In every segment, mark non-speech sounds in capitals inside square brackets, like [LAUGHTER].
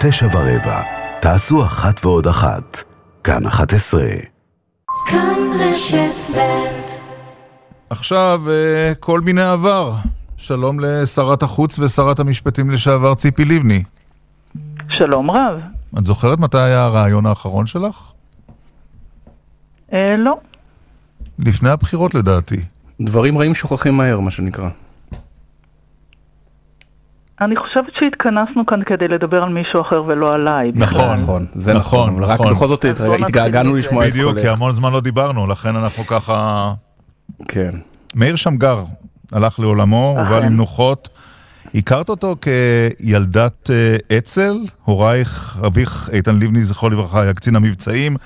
תשע ורבע. תעשו אחת ועוד אחת. כאן 11. כאן רשת ב' עכשיו, אה, כל מיני עבר. שלום לשרת החוץ ושרת המשפטים לשעבר ציפי לבני. שלום רב. את זוכרת מתי היה הרעיון האחרון שלך? אה, לא. לפני הבחירות לדעתי. דברים רעים שוכחים מהר, מה שנקרא. אני חושבת שהתכנסנו כאן כדי לדבר על מישהו אחר ולא עליי. נכון. נכון, זה נכון, נכון, אבל רק נכון. בכל זאת התגעגענו. לשמוע את בדיוק, כי קולך. המון זמן לא דיברנו, לכן אנחנו ככה... כן. מאיר שמגר הלך לעולמו, הובא. למנוחות. הכרת אותו כילדת אה, אצ"ל, הורייך, אביך איתן לבני, זכרו לברכה, היה קצין המבצעים.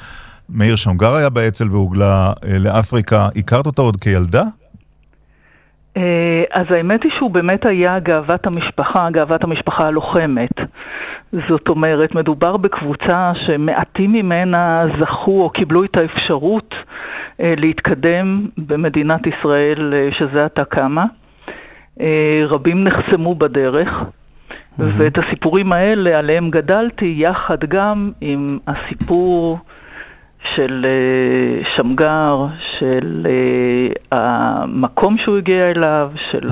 מאיר שמגר היה באצ"ל והוגלה אה, לאפריקה. הכרת אותו עוד כילדה? אה, אז האמת היא שהוא באמת היה גאוות המשפחה, גאוות המשפחה הלוחמת. זאת אומרת, מדובר בקבוצה שמעטים ממנה זכו או קיבלו את האפשרות אה, להתקדם במדינת ישראל אה, שזה עתה קמה. רבים נחסמו בדרך, ואת הסיפורים האלה, עליהם גדלתי, יחד גם עם הסיפור של אה, שמגר, של אה, המקום שהוא הגיע אליו, של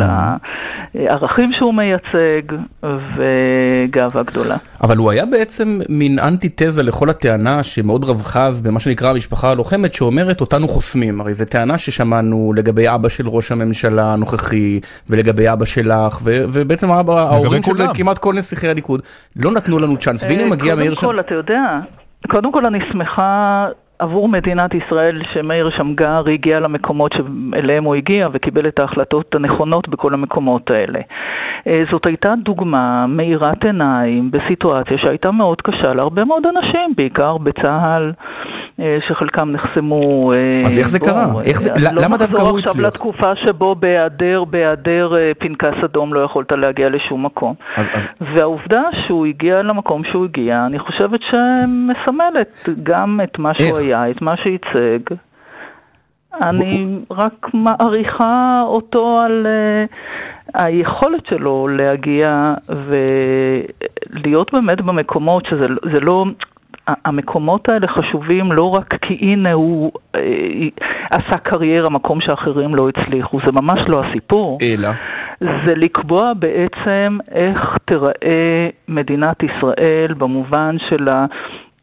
הערכים שהוא מייצג, וגאווה גדולה. אבל הוא היה בעצם מין אנטיתזה לכל הטענה שמאוד רווחה אז במה שנקרא המשפחה הלוחמת, שאומרת אותנו חוסמים. הרי זו טענה ששמענו לגבי אבא של ראש הממשלה הנוכחי, ולגבי אבא שלך, ו- ובעצם אבא, ההורים של. כמעט כל נסיכי הליכוד, לא נתנו לנו צ'אנס. והנה אה, מגיע מאיר קודם. כל, אתה יודע, קודם כל אני שמחה עבור מדינת ישראל שמאיר שמגר הגיע למקומות שאליהם הוא הגיע וקיבל את ההחלטות הנכונות בכל המקומות האלה. אה, זאת הייתה דוגמה מאירת עיניים בסיטואציה שהייתה מאוד קשה להרבה מאוד אנשים, בעיקר בצה"ל, אה, שחלקם נחסמו. אה, אז איך זה בוא, קרה? איך זה- אה, למה לא דווקא נחזור הוא עכשיו הצליח? לתקופה שבו בהיעדר, בהיעדר פנקס אדום לא יכולת להגיע לשום מקום. אז- אז- והעובדה שהוא הגיע למקום שהוא הגיע, אני חושבת שמסמלת גם את מה שהוא איך? היה, את מה שייצג. אני רק מעריכה אותו על uh, היכולת שלו להגיע ולהיות באמת במקומות שזה זה לא... המקומות האלה חשובים לא רק כי הנה הוא אה, עשה קריירה, מקום שאחרים לא הצליחו, זה ממש לא הסיפור. אלא, זה לקבוע בעצם איך תיראה מדינת ישראל במובן של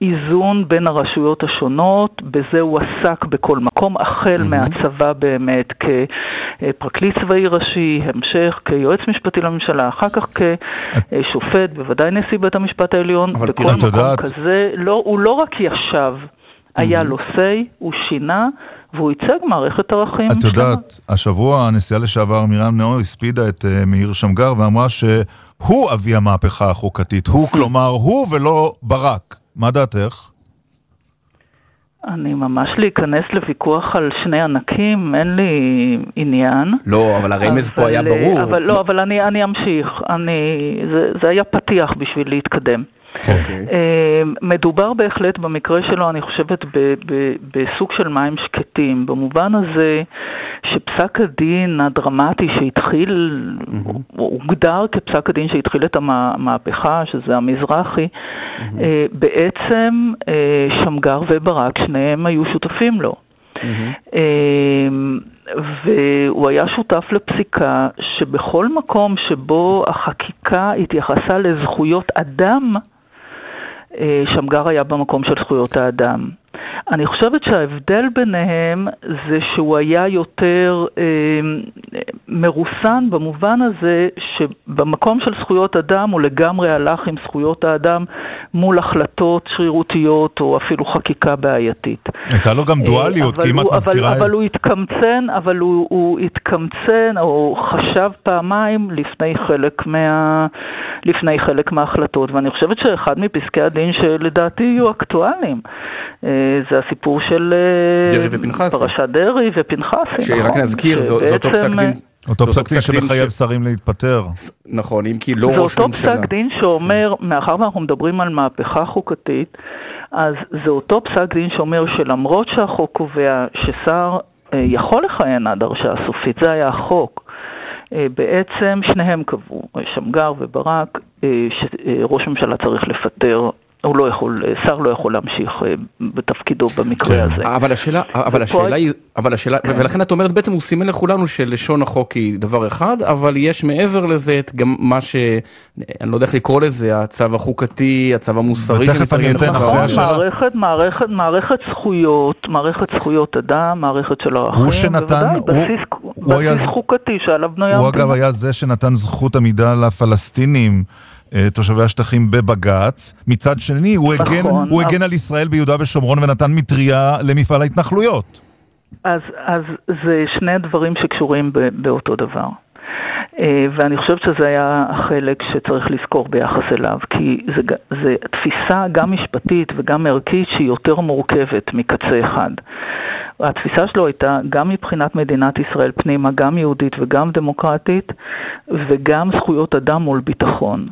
האיזון בין הרשויות השונות, בזה הוא עסק בכל מקום, החל מהצבא באמת כפרקליט צבאי ראשי, המשך כיועץ משפטי לממשלה, אחר כך כשופט, בוודאי נשיא בית המשפט העליון, בכל מקום יודעת- כזה, לא, הוא לא רק ישב, היה לו say, הוא שינה, והוא ייצג מערכת ערכים את שלמה. יודעת, השבוע הנשיאה לשעבר מרים נאור הספידה את אה, מאיר שמגר ואמרה שהוא אבי המהפכה החוקתית. הוא, כלומר, הוא ולא ברק. מה דעתך? אני ממש להיכנס לוויכוח על שני ענקים, אין לי עניין. לא, אבל הרמז פה היה אבל, ברור. אבל לא, אבל אני, אני אמשיך. אני, זה, זה היה פתיח בשביל להתקדם. אוקיי. אה, מדובר בהחלט במקרה שלו, אני חושבת, ב, ב, בסוג של מים שקטים, במובן הזה שפסק הדין הדרמטי שהתחיל, הוא הוגדר כפסק הדין שהתחיל את המהפכה, שזה המזרחי, אה, בעצם אה, שמגר וברק, שניהם היו שותפים לו. אמ, והוא היה שותף לפסיקה שבכל מקום שבו החקיקה התייחסה לזכויות אדם, שמגר היה במקום של זכויות האדם. אני חושבת שההבדל ביניהם זה שהוא היה יותר אה, מרוסן במובן הזה שבמקום של זכויות אדם הוא לגמרי הלך עם זכויות האדם מול החלטות שרירותיות או אפילו חקיקה בעייתית. הייתה לו גם דואליות, אה, כי אם את מזכירה... אבל, אבל הוא התקמצן, אבל הוא, הוא התקמצן או חשב פעמיים לפני חלק, מה, לפני חלק מההחלטות, ואני חושבת שאחד מפסקי הדין שלדעתי יהיו אקטואליים, אה, זה הסיפור של אה, דרעי ופנחסי. פרשת דרעי ופנחסי, שרק נכון, נזכיר, זו- זה אותו פסק דין. אותו זה פסק דין שמחייב ש- שרים להתפטר. נכון, אם כי לא זה ראש אותו ממשלה. פסק דין שאומר, מאחר ואנחנו מדברים על מהפכה חוקתית, אז זה אותו פסק דין שאומר שלמרות שהחוק קובע ששר אה, יכול לכהן עד הרשעה סופית, זה היה החוק. אה, בעצם שניהם קבעו, שמגר וברק, שראש ממשלה צריך לפטר הוא לא יכול, שר לא יכול להמשיך אה, בתפקידו במקרה כן. הזה. אבל השאלה, אבל השאלה היא, אבל השאלה, ולכן את אומרת בעצם הוא סימן לכולנו שלשון החוק היא דבר אחד, אבל יש מעבר לזה את גם מה ש... אני לא יודע איך לקרוא לזה, הצו החוקתי, הצו המוסרי. ותכף אני אתן. אחרי נכון, השאלה- מערכת, מערכת, מערכת זכויות, מערכת זכויות אדם, מערכת של ערכים, הוא שנתן- בוודאי, הוא- בסיס, הוא היה בסיס ז- חוקתי שעליו בנויה הוא. אגב היה זה שנתן זכות עמידה לפלסטינים. אה, תושבי השטחים בבג"ץ, מצד שני הוא הגן, נכון, הוא הגן על ישראל ביהודה ושומרון ונתן מטריה למפעל ההתנחלויות. אז, אז זה שני דברים שקשורים ב, באותו דבר. אה, ואני חושבת שזה היה החלק שצריך לזכור ביחס אליו, כי זה תפיסה גם משפטית וגם ערכית שהיא יותר מורכבת מקצה אחד. התפיסה שלו הייתה גם מבחינת מדינת ישראל פנימה, גם יהודית וגם דמוקרטית, וגם זכויות אדם מול ביטחון.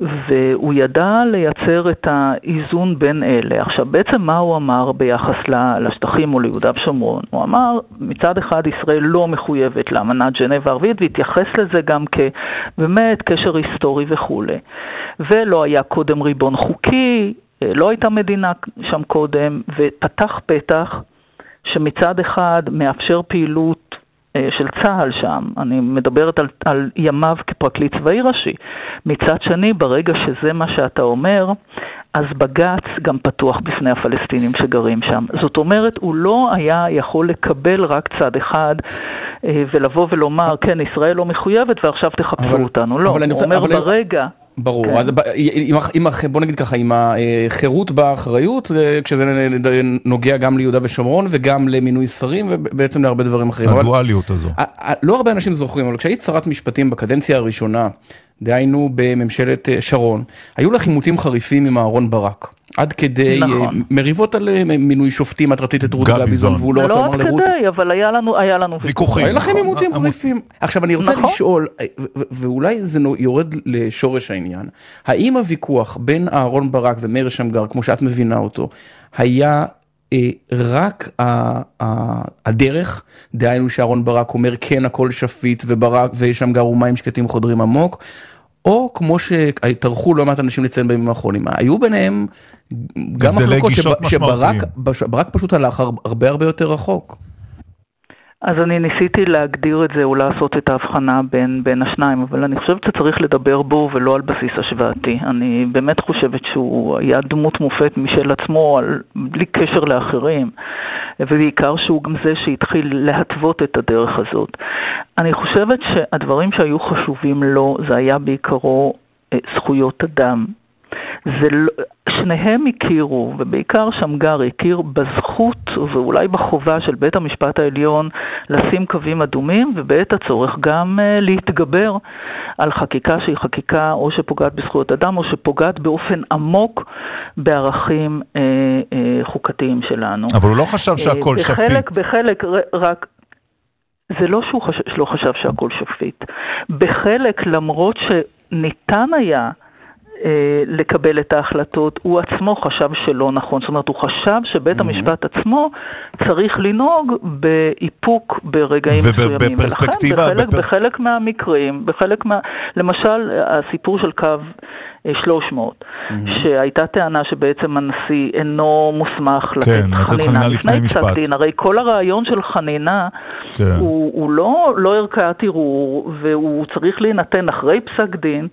והוא ידע לייצר את האיזון בין אלה. עכשיו, בעצם מה הוא אמר ביחס לשטחים או ליהודה ושומרון? הוא אמר, מצד אחד ישראל לא מחויבת לאמנת ז'נבה הערבית, והתייחס לזה גם כבאמת קשר היסטורי וכולי. ולא היה קודם ריבון חוקי, אה, לא הייתה מדינה שם קודם, ופתח פתח שמצד אחד מאפשר פעילות של צה"ל שם, אני מדברת על, על ימיו כפרקליט צבאי ראשי. מצד שני, ברגע שזה מה שאתה אומר, אז בג"ץ גם פתוח בפני הפלסטינים שגרים שם. זאת אומרת, הוא לא היה יכול לקבל רק צד אחד אה, ולבוא ולומר, כן, ישראל לא מחויבת ועכשיו תחפשו אבל- אותנו. לא, הוא אומר אבל ברגע... ברור, כן. אז עם, עם, בוא נגיד ככה, עם החירות באחריות, אה, כשזה נוגע גם ליהודה ושומרון וגם למינוי שרים ובעצם להרבה דברים אחרים. הדואליות הזו. לא הרבה אנשים זוכרים, אבל כשהיית שרת משפטים בקדנציה הראשונה, דהיינו בממשלת אה, שרון, היו לך עימותים חריפים עם אהרון ברק. עד כדי נכון. אה, מריבות על אה, מינוי שופטים, את רצית את רות גביזון. והוא לא זה רצה לא לומר עד לרות. כדי, אבל היה לנו, היה לנו ויכוחים. היו לכם נכון, עימותים נכון. חריפים. עכשיו אני רוצה נכון. לשאול, אה, ואולי זה יורד לשורש העניין, האם הוויכוח בין אהרון ברק ומאיר שמגר, כמו שאת מבינה אותו, היה אה, רק ה- ה- הדרך, דהיינו שאהרון ברק אומר כן הכל שפיט וברק ושמגר ומים שקטים חודרים עמוק, או כמו שטרחו לא מעט אנשים לציין בימים האחרונים, היו ביניהם גם מחלוקות שב- שברק. ברק פשוט הלך הר- הרבה הרבה יותר רחוק. אז אני ניסיתי להגדיר את זה או לעשות את ההבחנה בין, בין השניים, אבל אני חושבת שצריך לדבר בו ולא על בסיס השוואתי. אני באמת חושבת שהוא היה דמות מופת משל עצמו, על, בלי קשר לאחרים, ובעיקר שהוא גם זה שהתחיל להתוות את הדרך הזאת. אני חושבת שהדברים שהיו חשובים לו, זה היה בעיקרו אה, זכויות אדם. זה לא, שניהם הכירו, ובעיקר שמגר הכיר בזכות ואולי בחובה של בית המשפט העליון לשים קווים אדומים, ובעת הצורך גם uh, להתגבר על חקיקה שהיא חקיקה או שפוגעת בזכויות אדם או שפוגעת באופן עמוק בערכים uh, uh, חוקתיים שלנו. אבל הוא לא חשב שהכל אה, שפיט. בחלק, בחלק, רק... זה לא שהוא חשב, לא חשב שהכל שפיט. בחלק, למרות שניתן היה אה, לקבל את ההחלטות, הוא עצמו חשב שלא נכון. זאת אומרת, הוא חשב שבית המשפט עצמו צריך לנהוג באיפוק ברגעים מסוימים. בפרספקטיבה, ולכן בחלק, בפר- בחלק מהמקרים, בחלק מה... למשל, הסיפור של קו אה, 300, שהייתה טענה שבעצם הנשיא אינו מוסמך לתת כן, לתת חנינה חנינה לפני פסק. דין. הרי כל הרעיון של חנינה כן. הוא, הוא לא, לא ערכאת ערעור, והוא צריך להינתן אחרי פסק דין,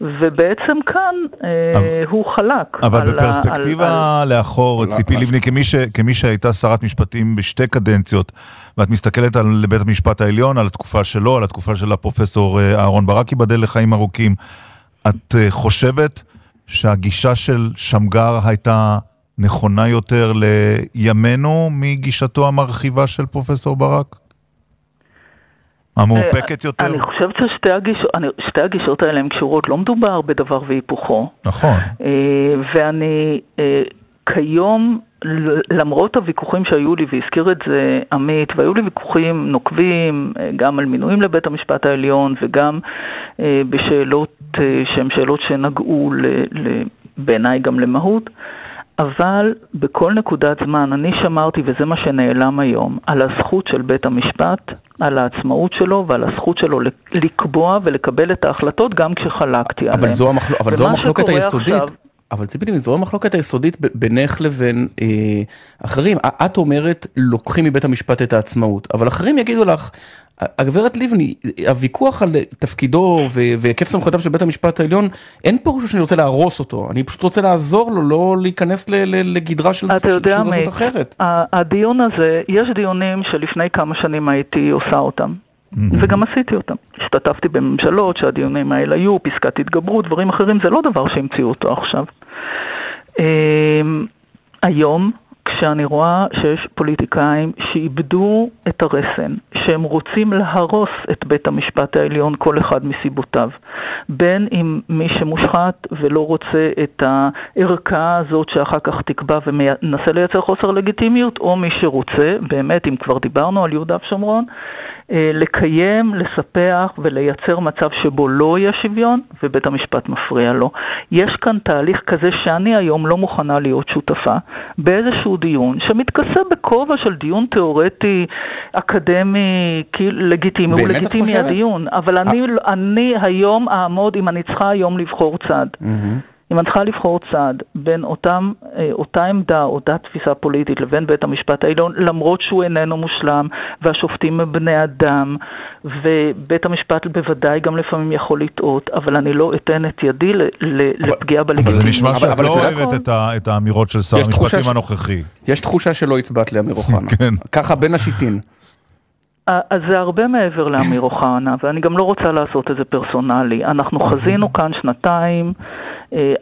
ובעצם כאן אה, אבל- הוא חלק. אבל על בפרספקטיבה על- לאחור, לא, ציפי ממש. לבני, כמי ש- כמי שהייתה שרת משפטים בשתי קדנציות, ואת מסתכלת על בית המשפט העליון, על התקופה שלו, על התקופה של הפרופסור אה, אהרון ברק, ייבדל לחיים ארוכים, את אה, חושבת שהגישה של שמגר הייתה נכונה יותר לימינו מגישתו המרחיבה של פרופסור ברק? המאופקת יותר? אה, אני חושבת ששתי הגישות, אני, שתי הגישות האלה הן קשורות, לא מדובר בדבר והיפוכו. נכון. אה, ואני כיום, למרות הוויכוחים שהיו לי, והזכיר את זה עמית, והיו לי ויכוחים נוקבים, גם על מינויים לבית המשפט העליון וגם בשאלות שהן שאלות שנגעו בעיניי גם למהות, אבל בכל נקודת זמן אני שמרתי, וזה מה שנעלם היום, על הזכות של בית המשפט, על העצמאות שלו ועל הזכות שלו לקבוע ולקבל את ההחלטות גם כשחלקתי אבל עליהן. זו, המחל... אבל זו המחלוקת היסודית. עכשיו- אבל ציפי לבני, זו המחלוקת היסודית בינך לבין אה, אחרים. את אומרת, לוקחים מבית המשפט את העצמאות, אבל אחרים יגידו לך, הגברת לבני, הוויכוח על תפקידו ו- והיקף סמכויותיו של בית המשפט העליון, אין פירושו שאני רוצה להרוס אותו, אני פשוט רוצה לעזור לו, לא להיכנס ל- ל- לגדרה של רשות אחרת. הדיון הזה, יש דיונים שלפני כמה שנים הייתי עושה אותם. וגם עשיתי אותם. השתתפתי בממשלות שהדיונים האלה היו, פסקת התגברות, דברים אחרים, זה לא דבר שהמציאו אותו עכשיו. אמ, היום, כשאני רואה שיש פוליטיקאים שאיבדו את הרסן, שהם רוצים להרוס את בית המשפט העליון, כל אחד מסיבותיו, בין אם מי שמושחת ולא רוצה את הערכה הזאת שאחר כך תקבע ומנסה לייצר חוסר לגיטימיות, או מי שרוצה, באמת, אם כבר דיברנו על יהודה ושומרון, לקיים, לספח ולייצר מצב שבו לא יהיה שוויון ובית המשפט מפריע לו. יש כאן תהליך כזה שאני היום לא מוכנה להיות שותפה באיזשהו דיון שמתכסה בכובע של דיון תיאורטי, אקדמי, לגיטימי, הוא לגיטימי? הדיון, אבל אני, אני היום אעמוד, אם אני צריכה היום לבחור צד. מהמם. אם אני צריכה לבחור צד בין אותם, אה, אותה עמדה, אותה תפיסה פוליטית לבין בית המשפט העליון, למרות שהוא איננו מושלם והשופטים הם בני אדם ובית המשפט בוודאי גם לפעמים יכול לטעות, אבל אני לא אתן את ידי ל- ל- לפגיעה אבל זה. נשמע שאת לא אוהבת את ה- את האמירות של שר המשפטים ש- הנוכחי. יש תחושה שלא הצבעת לאמיר אוחנה. כן. ככה בין השיטין. אה, אז זה הרבה מעבר לאמיר אוחנה, ואני גם לא רוצה לעשות את זה פרסונלי. אנחנו חזינו כאן שנתיים, אה,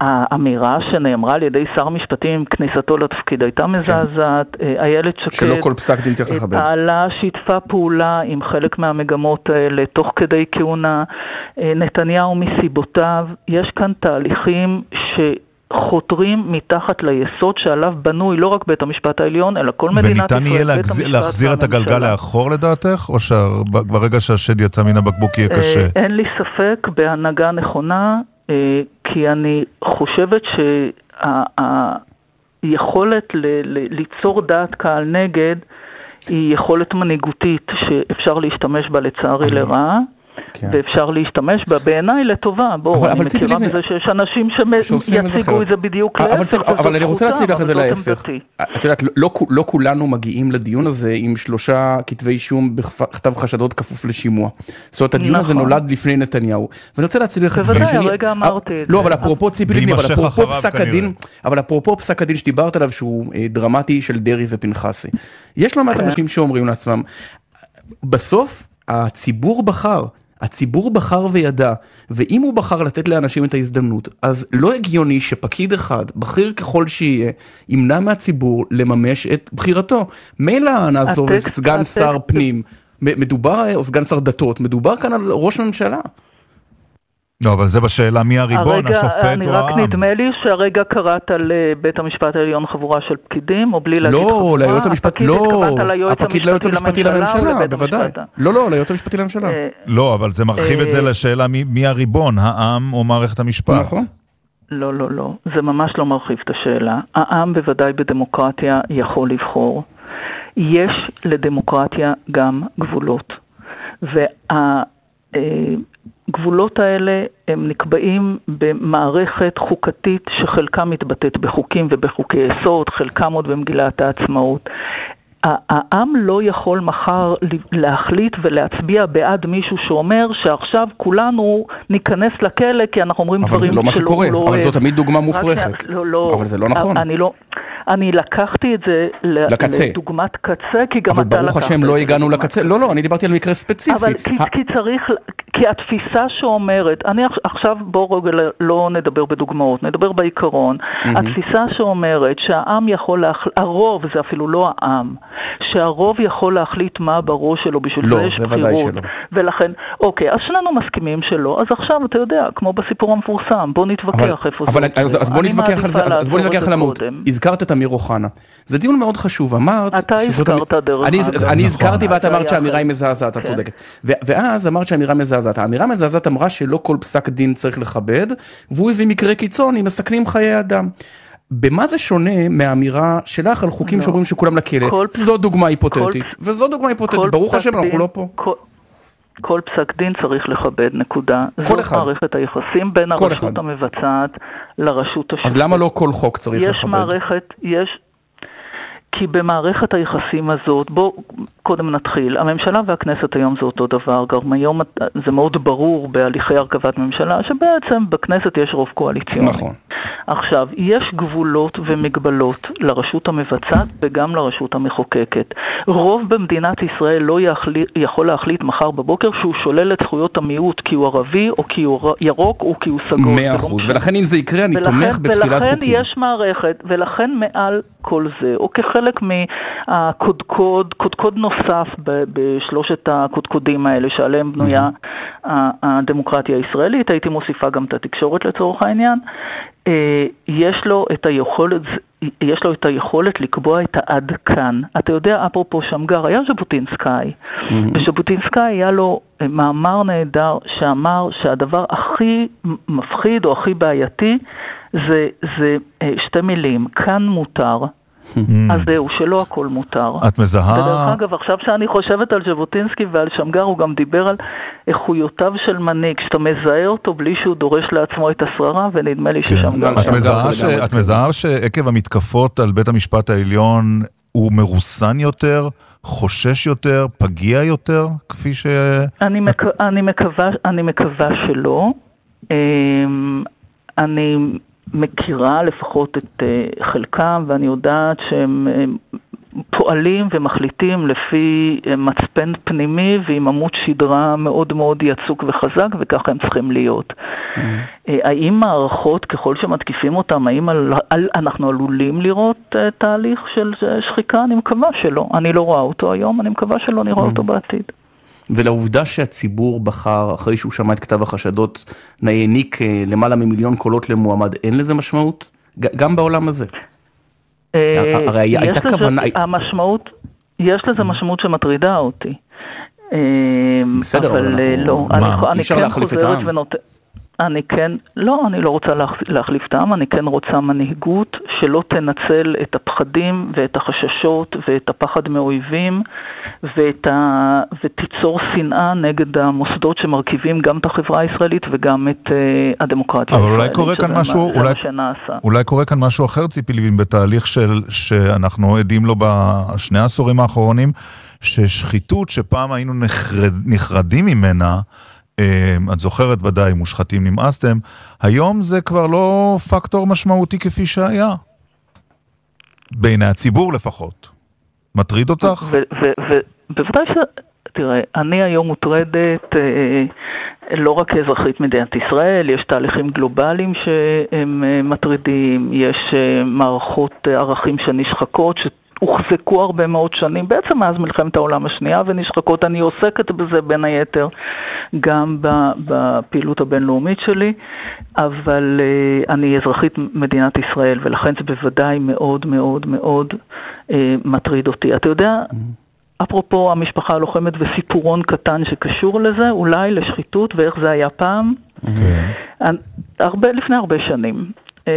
האמירה שנאמרה על ידי שר המשפטים עם כניסתו לתפקיד הייתה מזעזעת, אה, איילת שקד... שלא כל פסק דין צריך לכבד. פעלה, שיתפה פעולה עם חלק מהמגמות האלה תוך כדי כהונה. אה, נתניהו מסיבותיו, יש כאן תהליכים שחותרים מתחת ליסוד שעליו בנוי לא רק בית המשפט העליון, אלא כל מדינת ישראל, וניתן יהיה בית להחזיר- המשפט להחזיר את הגלגל והממשלה. לאחור לדעתך? או שברגע שהשד יצא מן הבקבוק יהיה קשה? אה, אין לי ספק בהנהגה נכונה, אה, כי אני חושבת שהיכולת ליצור דעת קהל נגד היא יכולת מנהיגותית שאפשר להשתמש בה לצערי לרעה. כן. ואפשר להשתמש בה בעיניי לטובה, אבל- בואו, אני אבל מכירה לבני- בזה שיש אנשים את זה שיציגו. את זה בדיוק אבל, להפך, צריך- וזאת אבל אני רוצה להציג לך את זה אבל להפך. עמדתי. את יודעת, לא, לא, לא כולנו מגיעים לדיון הזה עם שלושה כתבי אישום בכתב חשדות כפוף לשימוע. זאת אומרת, הדיון הזה נכון. נולד לפני נתניהו. ואני רוצה להציג לך בוודאי, דברים שאני- הרגע אמרתי את לא, זה. אבל אפרופו ציפי לבני, אבל אפרופו פסק. הדין, אבל אפרופו פסק הדין שדיברת עליו שהוא אה, דרמטי של דרעי ופנחסי. יש לא מעט כן. אנשים שאומרים לעצמם, בסוף הציבור בחר. הציבור בחר וידע, ואם הוא בחר לתת לאנשים את ההזדמנות, אז לא הגיוני שפקיד אחד, בכיר ככל שיהיה, ימנע מהציבור לממש את בחירתו. מילא נעזוב סגן שר פנים, מדובר, או סגן שר דתות, מדובר כאן על ראש ממשלה. לא, אבל זה בשאלה מי הריבון, הרגע, השופט אני או רק העם. נדמה לי שהרגע קראת לבית המשפט העליון חבורה של פקידים, או בלי להגיד לא, חבורה, ליועץ המשפטי, הפקיד לא, התכוונת ליועץ הפקיד ליועץ המשפטי לממשלה, בוודאי. המשפט? לא, לא, ליועץ המשפטי לממשלה. אה, לא, אבל זה מרחיב את זה אה, לשאלה מי- מי הריבון, העם או מערכת המשפט. נכון. לא, לא, לא, זה ממש לא מרחיב את השאלה. העם בוודאי בדמוקרטיה יכול לבחור. יש לדמוקרטיה גם גבולות. והגבולות האלה הם נקבעים במערכת חוקתית שחלקה מתבטאת בחוקים ובחוקי יסוד, חלקם עוד במגילת העצמאות. העם לא יכול מחר להחליט ולהצביע בעד מישהו שאומר שעכשיו כולנו ניכנס לכלא כי אנחנו אומרים אבל דברים זה לא מה שלא- שקורה, לא אבל. זו תמיד דוגמה מופרכת. לא, לא. אבל זה לא נכון. אני לא... אני לקחתי את זה לקצה. לדוגמת קצה, כי גם אבל אתה לקחת ברוך את השם לא הגענו לקצה, לא, לא, אני דיברתי על מקרה ספציפי. אבל כי, ה- כי צריך, כי התפיסה שאומרת, אני עכ- עכשיו בואו רגע לא נדבר בדוגמאות, נדבר בעיקרון, התפיסה שאומרת שהעם יכול להחליט, הרוב זה אפילו לא העם, שהרוב יכול להחליט מה בראש שלו, בשביל לא, זה יש זה ודאי בחירות, שלא. ולכן, אוקיי, אז שנינו מסכימים שלא, אז עכשיו אתה יודע, כמו בסיפור המפורסם, בוא אבל, נתווכח איפה אבל זה אז, עוצר. אז בוא אני נתווכח על זה, אז, אז בוא לעצור נתווכח על המהות. הזכרת את אמיר אוחנה. זה דיון מאוד חשוב, אמרת... אתה הזכרת, אמ- דרך אני, אגב. אני נכון. הזכרתי ואת אמרת היה שהאמירה היא. מזעזעת, את כן. צודקת. ו- ואז אמרת שהאמירה מזעזעת. האמירה מזעזעת אמרה שלא כל פסק דין צריך לכבד, והוא הביא מקרה קיצון אם מסכנים חיי אדם. במה זה שונה מהאמירה שלך על חוקים לא. שאומרים שכולם לכלא? כל- זו דוגמה היפותטית, כל- וזו דוגמה היפותטית, ברוך השם אנחנו לא פה. כל, כל פסק דין צריך לכבד, נקודה. כל אחד. מערכת היחסים בין הרשות אחד. המבצעת לרשות השופטת. אז למה לא כל חוק צריך יש לכבד? מערכת, יש... כי במערכת היחסים הזאת, בואו קודם נתחיל. הממשלה והכנסת היום זה אותו דבר, גם היום זה מאוד ברור בהליכי הרכבת ממשלה, שבעצם בכנסת יש רוב קואליציוני. נכון. עכשיו, יש גבולות ומגבלות לרשות המבצעת וגם לרשות המחוקקת. רוב במדינת ישראל לא יחלי, יכול להחליט מחר בבוקר שהוא שולל את זכויות המיעוט כי הוא ערבי, או כי הוא ירוק, או כי הוא סגור. מאה אחוז, ולכן אם זה יקרה אני ולכן, תומך בפסילת ולכן חוקים. יש מערכת, ולכן מעל כל זה, או כחלק מהקודקוד, קודקוד נוסף בשלושת הקודקודים האלה שעליהם בנויה ה- הדמוקרטיה הישראלית, הייתי מוסיפה גם את התקשורת לצורך העניין, אה, יש לו את היכולת, יש לו את היכולת לקבוע את העד כאן. אתה יודע, אפרופו שמגר, היה ז'בוטינסקאי, וז'בוטינסקאי היה לו מאמר נהדר שאמר שהדבר הכי מפחיד או הכי בעייתי זה, זה אה, שתי מילים, כאן מותר. אז זהו, שלא הכל מותר. את מזהה... ודרך אגב, עכשיו שאני חושבת על ז'בוטינסקי ועל שמגר, הוא גם דיבר על איכויותיו של מנהיג, שאתה מזהה אותו בלי שהוא דורש לעצמו את השררה, ונדמה לי כן. ששמגר... מזהה את מזהה שעקב המתקפות על בית המשפט העליון הוא מרוסן יותר, חושש יותר, פגיע יותר, כפי ש... אני, מק... אני, מקווה, אני מקווה שלא. אמ, אני מכירה לפחות את אה, חלקם, ואני יודעת שהם הם פועלים ומחליטים לפי אה, מצפן פנימי ועם עמוד שדרה מאוד מאוד יצוק וחזק, וככה הם צריכים להיות. אה, האם מערכות, ככל שמתקיפים אותם, האם על, על, אנחנו עלולים לראות תהליך של שחיקה? אני מקווה שלא. אני לא רואה אותו היום, אני מקווה שלא נראה אותו בעתיד. ולעובדה שהציבור בחר, אחרי שהוא שמע את כתב החשדות, העניק אה, למעלה ממיליון קולות למועמד, אין לזה משמעות? גם בעולם הזה. אה, הרי יש הייתה לזה- כוונה- המשמעות, יש לזה משמעות שמטרידה אותי. אה, בסדר, אבל לא, אי אפשר כן להחליף את חוזרת העם. אני כן, לא, אני לא רוצה להח- להחליף את העם, אני כן רוצה מנהיגות שלא תנצל את הפחדים ואת החששות ואת הפחד מאויבים ואת ה... ותיצור שנאה נגד המוסדות שמרכיבים גם את החברה הישראלית וגם את uh, הדמוקרטיה אבל אולי. קורה כאן משהו- אולי-. אולי קורה כאן משהו אחר, ציפי לבין, בתהליך של, שאנחנו עדים לו בשני העשורים האחרונים, ששחיתות שפעם היינו נחרד, נחרדים ממנה, את זוכרת ודאי, מושחתים נמאסתם, היום זה כבר לא פקטור משמעותי כפי שהיה. בעיני הציבור לפחות. מטריד אותך? ובוודאי ש... תראה, אני היום מוטרדת אה, לא רק כאזרחית מדינת ישראל, יש תהליכים גלובליים שהם אה, מטרידים, יש אה, מערכות ערכים שנשחקות, שהוחזקו הרבה מאוד שנים, בעצם מאז מלחמת העולם השנייה ונשחקות. אני עוסקת בזה בין היתר גם בפעילות הבינלאומית שלי, אבל אה, אני אזרחית מדינת ישראל, ולכן זה בוודאי מאוד מאוד מאוד אה, מטריד אותי. אתה יודע... אפרופו המשפחה הלוחמת וסיפורון קטן שקשור לזה, אולי לשחיתות ואיך זה היה פעם. כן. אני- הרבה, לפני הרבה שנים אה,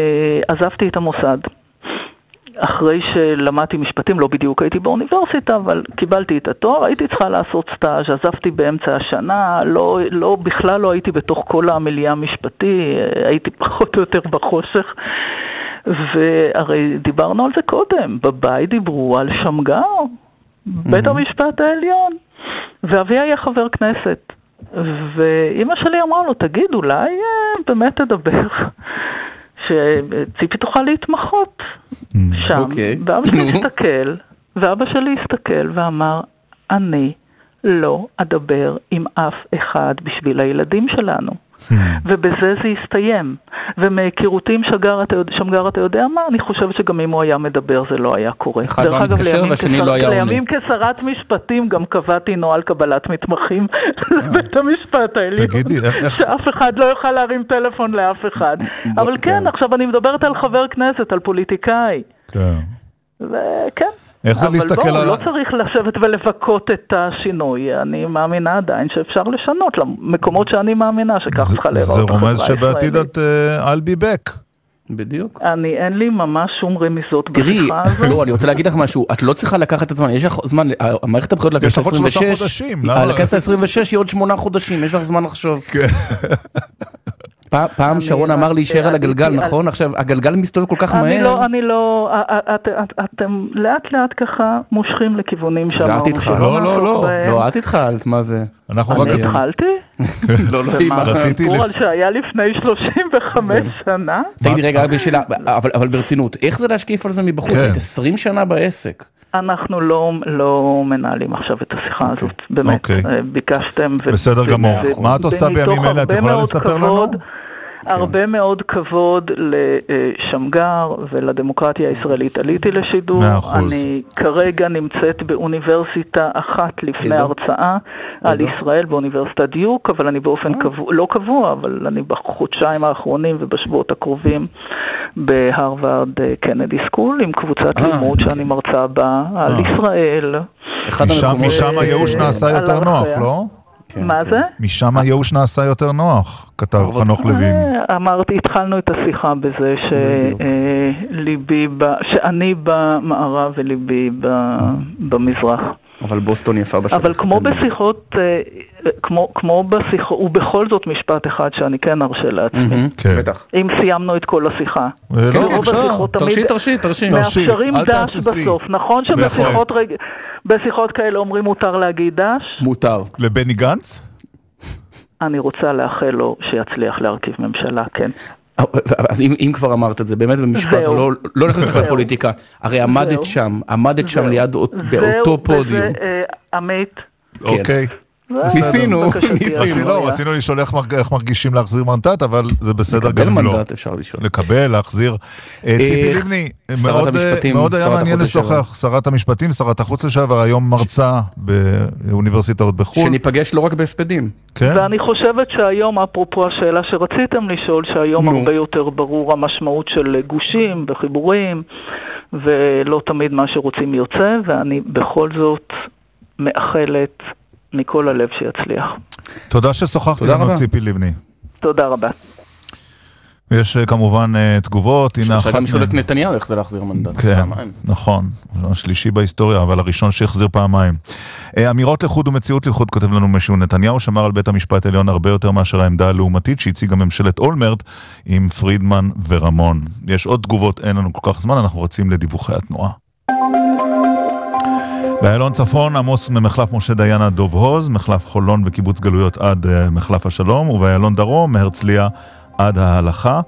עזבתי את המוסד. אחרי שלמדתי משפטים, לא בדיוק הייתי באוניברסיטה, אבל קיבלתי את התואר, הייתי צריכה לעשות סטאז', עזבתי באמצע השנה, לא, לא, בכלל לא הייתי בתוך כל המיליה המשפטי, הייתי [LAUGHS] פחות או יותר בחושך. והרי דיברנו על זה קודם, בבית דיברו על שמגר, בית המשפט העליון, ואבי היה חבר כנסת. ואימא שלי אמרה לו, תגיד, אולי אה, באמת תדבר, שציפי תוכל להתמחות שם. אוקיי. ואבא שלי. הסתכל, ואבא שלי הסתכל ואמר, אני לא אדבר עם אף אחד בשביל הילדים שלנו. ובזה זה הסתיים. ומהיכרותי עם שגר, אתה שמגר, אתה יודע מה? אני חושבת שגם אם הוא היה מדבר זה לא היה קורה. אחד לא מתקשר והשני כשר- לא היה עונה. לימים כשרת משפטים גם קבעתי נוהל קבלת מתמחים [LAUGHS] לבית המשפט העליון. תגידי, איך- איך- שאף אחד לא יוכל להרים טלפון לאף אחד. אבל כן, עכשיו אני מדברת על חבר כנסת, על פוליטיקאי. כן. וכן. איך זה אבל להסתכל בואו, על... לא צריך לשבת ולבכות את השינוי. אני מאמינה עדיין שאפשר לשנות למקומות שאני מאמינה שכך זה- צריכה להיראות זה החברה רומז שבעתיד הישראלית. את uh, I'll be back. בדיוק. אני, אין לי ממש שום רמיזות תראי, בשיחה [LAUGHS] הזאת. לא, אני רוצה להגיד לך משהו, את לא צריכה לקחת את הזמן, יש לך זמן, המערכת הבחירות יש לכנסת לך עוד שלושה ה-26, חודשים, למה? לכנסת ה-26 היא עוד שמונה חודשים, יש לך זמן לחשוב. [LAUGHS] כן. פעם- שרון אמר להישאר על עליתי הגלגל, נכון? עכשיו, הגלגל מסתובב כל כך אני מהר. לא, אני לא, את- את- אתם לאט לאט ככה מושכים לכיוונים זה שאמרנו את התחלת. שלא לא, לא, לא. לא, את התחלת, מה זה? אנחנו רק... אני התחלתי? [LAUGHS] לא, לא, ומה, רציתי סיפור על לס- שהיה לפני 35 שנה? תגידי רגע, רק בשאלה, אבל אבל ברצינות, איך זה להשקיף על זה מבחוץ? כן. היית 20 שנה בעסק. אנחנו לא, לא מנהלים עכשיו את השיחה אוקיי. הזאת, באמת, אוקיי. אה, ביקשתם. בסדר ו- גמור. ו- מה את עושה בימים אלה? את יכולה לספר לנו? הרבה מאוד כבוד לשמגר ולדמוקרטיה הישראלית. עליתי לשידור, מאה אחוז. אני כרגע נמצאת באוניברסיטה אחת לפני איזו? הרצאה על איזו? ישראל באוניברסיטת דיוק, אבל אני באופן קבוע, לא קבוע, אבל אני בחודשיים האחרונים ובשבועות הקרובים בהרווארד אה, קנדי סקול עם קבוצת אה, לימוד אוקיי. שאני מרצה בה על אה. ישראל. משם- הייאוש אה, נעשה יותר נוח. לא? כן, מה כן. זה? משם הייאוש נעשה יותר נוח, כתב חנוך לוין. אמרתי, התחלנו את השיחה בזה. שליבי, שאני במערב וליבי ב- במזרח. אבל בוסטון יפה בשטח. אבל כמו בשיחות, אה, כמו, כמו בשיחות, ובכל זאת משפט אחד שאני כן ארשה לעצמי. כן. בטח. אם סיימנו את כל השיחה. לא, בבקשה. תרשי, תרשי, תרשי. מאפשרים דש. בסוף. נכון שבשיחות בהחלט. בשיחות כאלה אומרים מותר להגיד דש? מותר. לבני גנץ? אני רוצה לאחל לו שיצליח להרכיב ממשלה, כן. אז אם, אם כבר אמרת את זה, באמת במשפט, זהו. לא, לא נכנס לך. לפוליטיקה, הרי עמדת זהו. שם, עמדת שם זהו. ליד, אות- זהו, באותו וזה, פודיום. אה, עמית. אוקיי. זה ניסינו, ניסינו. רצינו, לא. רצינו לשאול איך מרג- איך מרגישים להחזיר מנדט, אבל זה בסדר לקבל גם לא. מנדט אפשר לשאול. לקבל, להחזיר. אה, ציפי איך- לבני, מאוד, אה, היה מעניין. לשוחח, שרת המשפטים, שרת החוץ לשעבר, היום מרצה באוניברסיטאות בחו"ל. שניפגש לא רק בהספדים. כן? ואני חושבת שהיום, אפרופו השאלה שרציתם לשאול, שהיום. הרבה יותר ברור המשמעות של גושים וחיבורים, ולא תמיד מה שרוצים יוצא, ואני בכל זאת מאחלת מכל הלב שיצליח. תודה ששוחחת תודה איתנו. ציפי לבני. תודה רבה. יש אה, כמובן אה, תגובות, הנה אחת גם. את נתניהו איך זה להחזיר מנדט. כן, פעמיים. נכון, השלישי בהיסטוריה, אבל הראשון שהחזיר פעמיים. אה, אמירות לחוד ומציאות לחוד, כותב לנו משהו, נתניהו שמר על בית המשפט העליון הרבה יותר מאשר העמדה הלעומתית שהציגה ממשלת אולמרט עם פרידמן ורמון. יש עוד תגובות, אין לנו כל כך זמן, אנחנו רצים לדיווחי התנועה. באיילון צפון, עמוס ממחלף משה דיין עד דוב הוז, מחלף חולון וקיבוץ גלויות עד אה, מחלף השלום, ובאיילון דרום, מהרצליה עד ההלכה.